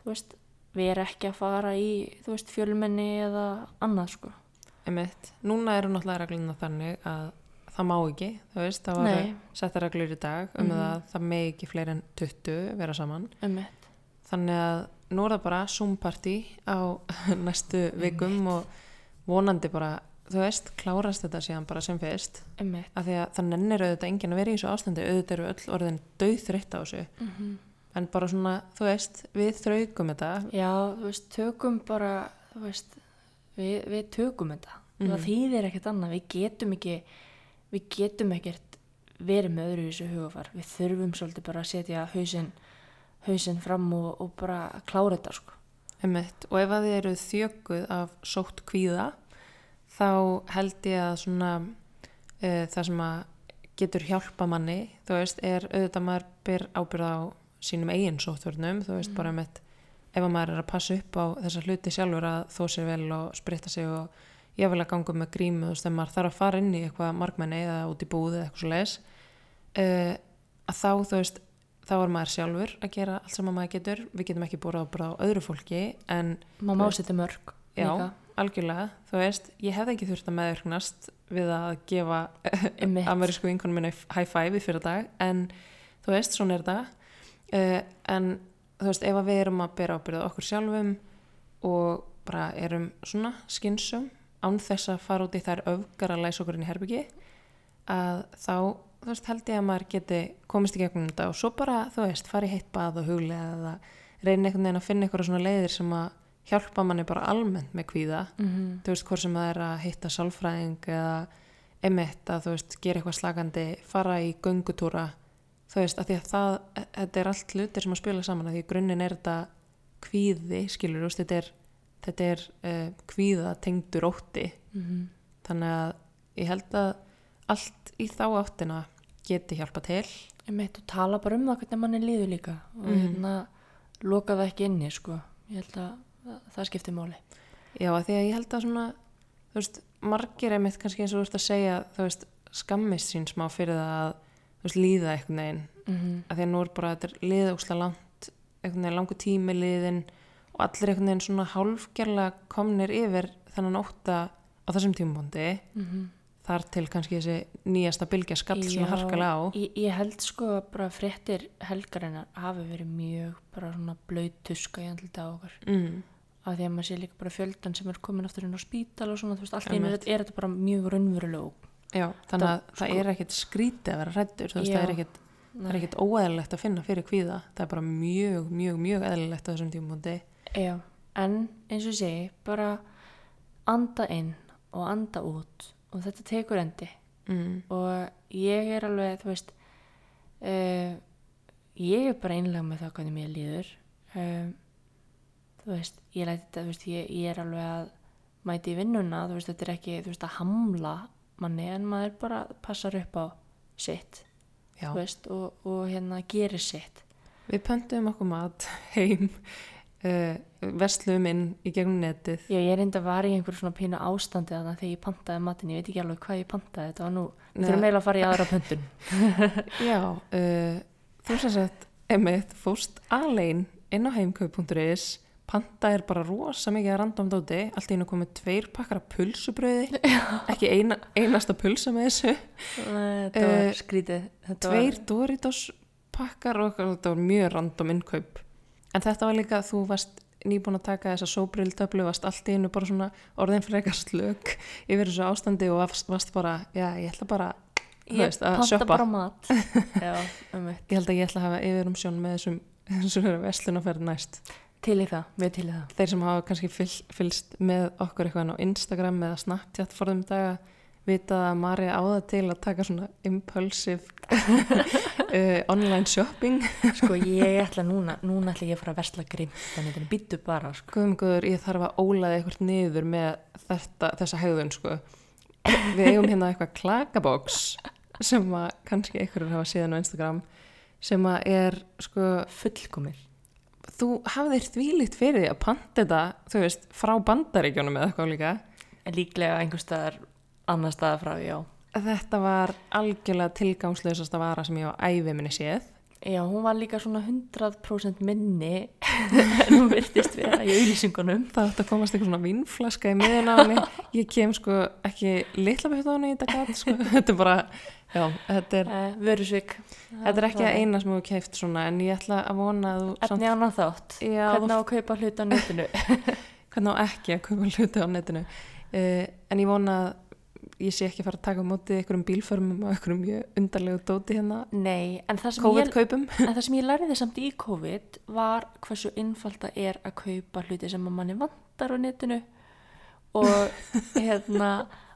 þú veist, erum ekki að fara í, veist, fjölmenni eða annað, sko. Einmitt. Núna eru náttúrulega regluna þannig að það má ekki, þú veist, það var settar reglur í dag um Mhm. að það megi ekki fleiri en 20 vera saman. Um mitt. Þannig að nú er það bara Zoom-party á næstu vikum og vonandi bara, þú veist, klárast þetta síðan bara sem fyrst. Af því að það nennir auðvitað enginn að vera í þessu ástandi, auðvitað eru öll orðin döðþreytt á þessu. Mm En bara svona, þú veist, við þraugum þetta. Já, þú veist, tökum bara, þú veist, við, við tökum þetta. Mhm. Það þýðir ekkert annað, við getum ekki, við getum ekkert verið með öðru í þessu hugafar. Við þurfum svolítið bara að setja hausinn, hausinn fram og, og bara klára þetta, sko. Einmitt. Og ef að þið eru þjökuð af sótt kvíða þá held ég að svona uh, það sem að getur hjálpa manni, þú veist, er auðvitað maður ber ábyrð á sínum eigin sóttvörnum, þú veist, bara með ef að maður er að passa upp á þessa hluti sjálfur að þó sér vel og spritta sig og ég vil að ganga með grímu, þú veist, ef maður þarf að fara inn í eitthvað markmenni eða út í búð eða eitthvað svo leis uh, að þá, þú veist, þá er maður sjálfur að gera allt sem maður getur, við getum ekki búið á öðru fólki, en Má má setja mörg. Já, líka. algjörlega, þú veist, ég hefði ekki þurft að meðvirknast við að gefa amerísku vinkonum minni high five í fyrir dag, en þú veist, svona er þetta uh, en þú veist, ef við erum að bera ábyrða okkur sjálfum og bara erum svona skynsum án þess að fara út í þær öfgar að læsa okkur inn í herbyggi að þá, þú veist, held ég að maður geti komist í gegnum þetta og svo bara, þú veist, fara í heitt bað og huglega eða reyna einhvern veginn að finna eitthvað svona leiðir sem að hjálpa manni bara almennt með kvíða Mhm. þú veist, hvort sem það er að hitta sálfræðing eða emitt að þú veist, gera eitthvað slagandi, fara í göngutúra þú veist, að því að það þetta er allt hlutir sem að spila saman að því grunninn er þetta kvíði skilur, þú veist, þetta er, þetta er uh, kvíða tengdur ótti Mhm. þannig að ég held að allt í þá áttina geti hjálpa til Ég meitt og tala bara um það hvernig manni líður líka og Mhm. hérna loka það ekki inni sko. Ég held að það, skiptir máli. Já, að því að ég held að svona þú veist, margir einmitt kannski eins og þú ert að segja þú veist, skammist sín smá fyrir það að þú veist, líða einhvern veginn Mm -hmm. að því að nú er bara, þetta er liða úkslega langt einhvern veginn langu tími liðin og allir einhvern veginn svona hálfgerlega komnir yfir þennan ótta á þessum tímabóndi þar til kannski þessi nýjasta bylgja skall svona harkalega á Ég, ég held sko að bara fréttir helgarinnar hafi verið mjög bara svona blöyt tuska í andlita á okkur mm, af því að maður sé líka bara fjöldan sem er komin aftur inn á spítal og svona, þú veist, allt einu Einmitt. er þetta bara mjög raunveruleg. Já, þannig að Það- það sko- er ekkit skrítið að vera hrættur þú veist, það er ekkit, það er ekkit óeðlilegt að finna fyrir kvíða. Það er bara mjög, mjög, mjög eðlilegt á þessum tímabóndi Já, en eins og segi, bara anda inn og anda út og þetta tekur endi. Mm, og ég er alveg, þú veist uh, ég er bara einlega með það hvernig mér líður. Um, þú veist, ég læti þetta, þú veist, ég, ég er alveg að mæti í vinnuna, þú veist, þetta er ekki, þú veist, að hamla manni en maður bara passar upp á sitt, veist, og, og hérna gerir sitt. við pöntum okkur mat heim uh, versluðum inn í gegnum netið Já, ég er enda var í einhver svona pínu ástandi þannig þegar ég pantaði matinn, ég veit ekki alveg hvað ég pantaði, þetta var nú, Nei. þurfum eiginlega að fara í aðra pöntun. Já, uh, þú sem sagt emitt fórst alein inn á heimkaup.is panta er bara rosa mikið að random dóti. Allt í einu komið tveir pakkar af pulsubröði ekki eina, einasta pulsa með þessu. Þetta var Eh, skrítið. Þetta tveir var, Doritos pakkar og þetta var mjög random innkaup. En þetta var líka þú varst nýbúin að taka þessa sóbriltöflu varst allt í einu bara svona orðin fyrir eitthvað slök yfir þessu ástandi og varst, varst bara, já ég ætla bara ég veist, að mat. Já, um ég held að ég ætla að hafa yfir um sjón með þessum þessum veslunaferð næst Til í það, mjög til í það. þeir sem hafa kannski fyll, fylst með okkur eitthvað á Instagram eða Snapchat forðum daga vitað að Mari áða til að taka svona impulsive uh, online shopping Sko ég ætla núna, núna ætla ég að fara að versla grimt þannig að býttu bara sko. Guðmungur, ég þarf að ólaði eitthvað niður með þetta, þessa hegðun sko. við eigum hérna eitthvað klakaboks sem að kannski einhverjur hafa síðan á Instagram sem að er sko, fullkomir. Þú hafðir þvílíkt fyrir að panta þetta, þú veist, frá bandaríkjónum eða eitthvað líka líklega einhver staðar annar staðar frá, já. Þetta var algjörlega tilgangslausasta vara sem ég á ævi minni séð. Já, hún var líka svona 100% minni en hún virtist vera í auðlýsingunum. Það átti að komast eitthvað svona vinnflaska í miðun á henni. Ég kem sko ekki litla bætt á henni í þetta gatt, sko. Þetta er bara, já, þetta er, Uh, Vörusvik. þetta er ekki að eina sem þú keift svona, en ég ætla að vona að þú Efni annan þátt. Já, Hvernig á að kaupa hlut á netinu? hvernig á ekki að kaupa hluti á netinu. Uh, en ég vona að ég sé ekki að fara að taka á móti einhverjum bílförmum og einhverjum mjög undarlegu dóti hérna Nei, en það sem ég... COVID-kaupum. En það sem ég lærði samt í COVID var hversu innfald það er að kaupa hluti sem að manni vantar á netinu. Og hérna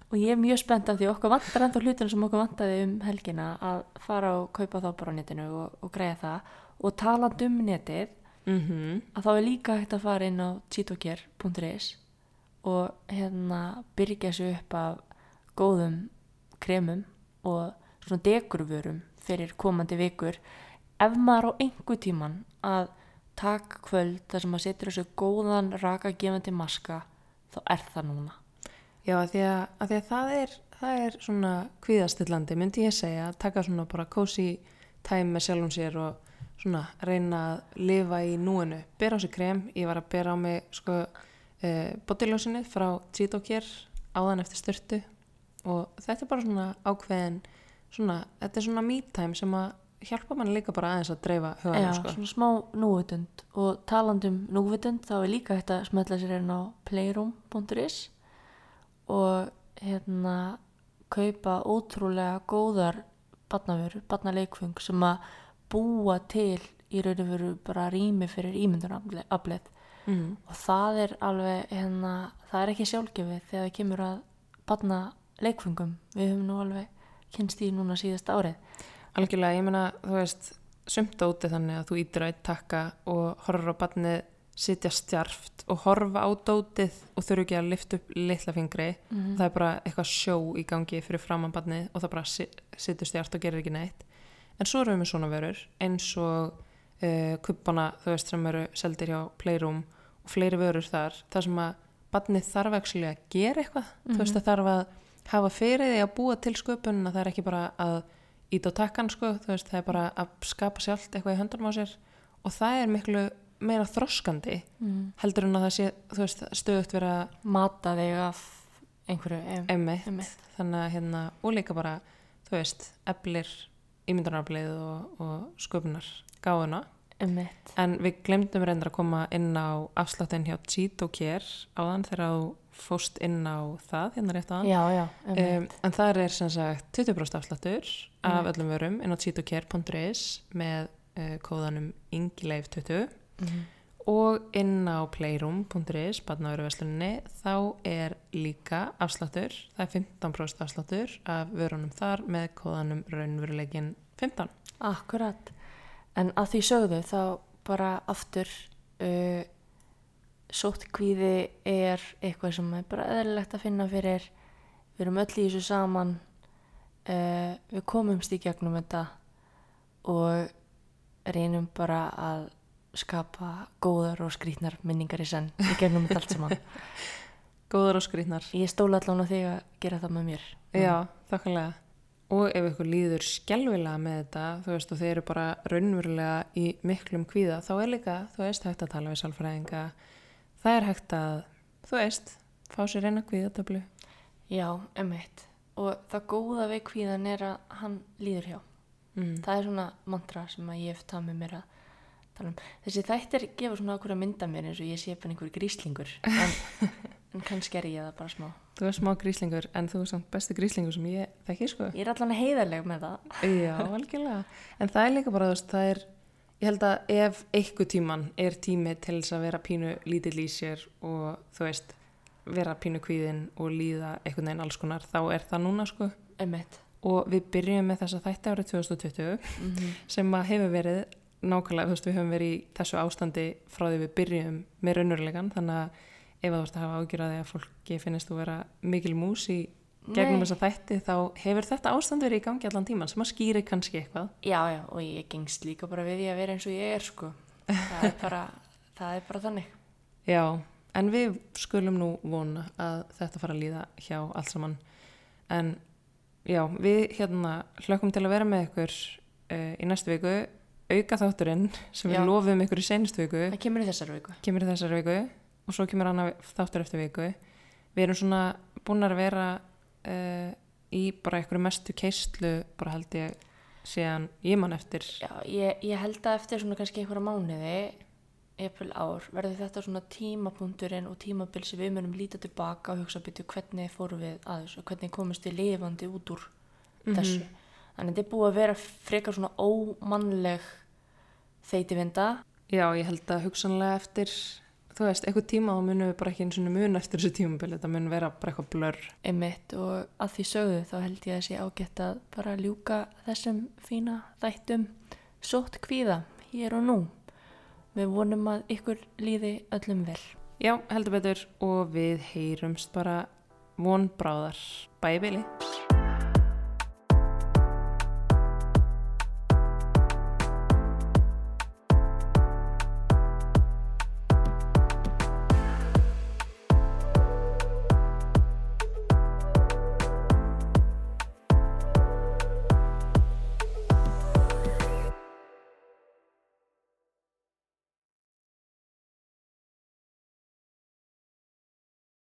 og ég er mjög spennt af því okkur vantar ennþá hlutinu sem okkur vantaði um helgina að fara og kaupa þá bara á netinu og, og greiða það. Og talandi um netið Mm að þá er líka hægt að fara inn á cheatocare.is og hérna byrja þessu upp af góðum kremum og svona dekurvörum fyrir komandi vikur. Ef maður á einhver tíman að taka kvöld þar sem maður setur þessu góðan raka gefandi maska þá er það núna. Já, að því að, að, því að það, er, það er svona kvíðastillandi, myndi ég segja, að taka svona bara cozy time með sjálfum sér og svona reyna að lifa í núinu. Bera á sig krem, ég var að bera á mig sko eh, bodylósinu frá Cheetocare áðan eftir styrtu og þetta er bara svona ákveðin, svona, þetta er svona me time sem að hjálpa mann líka bara aðeins að dreifa Já, huganum sko. svona smá núvitund og talandum núvitund þá er líka hægt að smetla sér inn á playroom.is og hérna kaupa ótrúlega góðar barnavöru, barnaleikfung sem að búa til í raun og veru bara rými fyrir ímyndunaflið Mm. og það er alveg hérna, það er ekki sjálfgefið þegar það kemur að barnaleikfungum við höfum nú alveg kynst í núna síðast árið Algjörlega, ég meina, þú veist, sumt dóti þannig að þú ítir á eitt takka og horfur á barnið sitja stjarft og horfa á dótið og þurfu ekki að lifta upp litla fingri. mm. Það er bara eitthvað sjó í gangi fyrir framann barnið og það bara si situr stjart og gerir ekki neitt. En svo erum við með svona vörur eins og uh, kuppana, þú veist, sem eru seldir hjá Playroom og fleiri vörur þar, þar sem að barnið þarf að gera eitthvað. Þú veist, það þarf að hafa fyrir því að búa til sköpunina, það er ekki bara að ít á takkan sko, veist, það er bara að skapa sjálft eitthvað í höndunum á sér og það er miklu meira þroskandi mm. heldur en að það sé, veist, stöðugt vera mata þig af einhverju em, emmitt, Einmitt. þannig að hérna, líka bara, þú veist, eflir ímyndunarblið og, og sköpunar gáðuna, en við glemdum reyndar að koma inn á afsláttin hjá Cheetocare áðan þegar þú fóst inn á það, hérna rétt áðan Já, já, einmitt. Um, en það er sem sagt 20% afsláttur af Einmitt. öllum vörum inn á cheetocare.is með uh, kóðanum ingileif20 Mhm. og inn á playroom.is badnaveruversluninni þá er líka afsláttur það er 15% afsláttur af vörunum þar með kóðanum raunveruleikin 15 Akkurat. En að því sögðu þá bara aftur uh, sóttkvíði er eitthvað sem er bara eðlilegt að finna fyrir. Við erum öll í þessu saman. Uh, við komumst í gegnum þetta og reynum bara að skapa góðar og skrýtnar minningar í senn í gegnum þetta allt saman. Góðar og skrýtnar. Ég stóla allan á þig að gera það með mér. Já, þakkulega og ef ykkur líður skjálfilega með þetta þú veist og þeir eru bara raunverulega í miklum kvíða þá er líka þú veist hægt að tala við sálfræðinga það er hægt að þú veist fá sér eina kvíðatöflu já, emitt og það góða við kvíðan er að hann líður hjá mm. það er svona mantra sem að ég hef tað með mér að tala um. Þessi þættir gefa svona okkur að mynda mér eins og ég sé bara einhver gríslingur en, en kannski er ég það bara smá. þú er smá gríslingur en þú er samt besti gríslingur sem ég þekki sko Ég er allan heiðarleg með það. já, algjörlega en það er líka bara þú veist það er ég held að ef eitthvað tíman er tími til þess að vera pínu lítill í sér og þú veist vera pínu kvíðin og líða einhvern veginn alls konar þá er það núna sko Einmitt. og við byrjum með þessa þætti árið 2020 Mm sem að hefur verið nákvæmlega, þú veist, við höfum verið í þessu ástandi frá því við byrjum með raunurlegan þannig að ef þú ert að hafa því að fólki finnist þú vera mikil mús í gegnum þessa þætti þá hefur þetta ástand verið í gangi allan tíman sem að skýri kannski eitthvað Já, já, og ég gengst líka bara við því að vera eins og ég er, sko. Það er bara, það er bara þannig. Já, en við skulum nú vona að þetta fara að líða hjá allt saman en já, við hérna hlökkum til að vera með ykkur uh, í næstu viku auka þátturinn sem við Já. lofum ykkur í seinustu viku Það kemur í þessar viku. kemur í þessari viku og svo kemur annað þáttur eftir viku við erum svona búin að vera uh, í bara einhverju mestu keistlu bara held ég síðan ég man eftir Já, ég, ég held að eftir svona kannski einhverja mánuði, eppil ár, verður þetta svona tímapunkturinn og tímabil sem við munum líta tilbaka og hugsa byrju hvernig fórum við að þessu, hvernig komumst við lifandi út úr þessu. Þannig þetta er búið að vera frekar svona ómannleg þeytivinda. Já, ég held að hugsanlega eftir þú veist, eitthvað tíma þá munum við bara ekki eins og mun eftir þessu tímabili, þetta mun vera bara eitthvað blör Einmitt og að því sögðu þá held ég að sé ágætt að bara ljúka þessum fína þættum sótt kvíða hér og nú. Við vonum að ykkur líði öllum vel. Já, heldur betur og við heyrumst bara von bráðar. Bæ bili.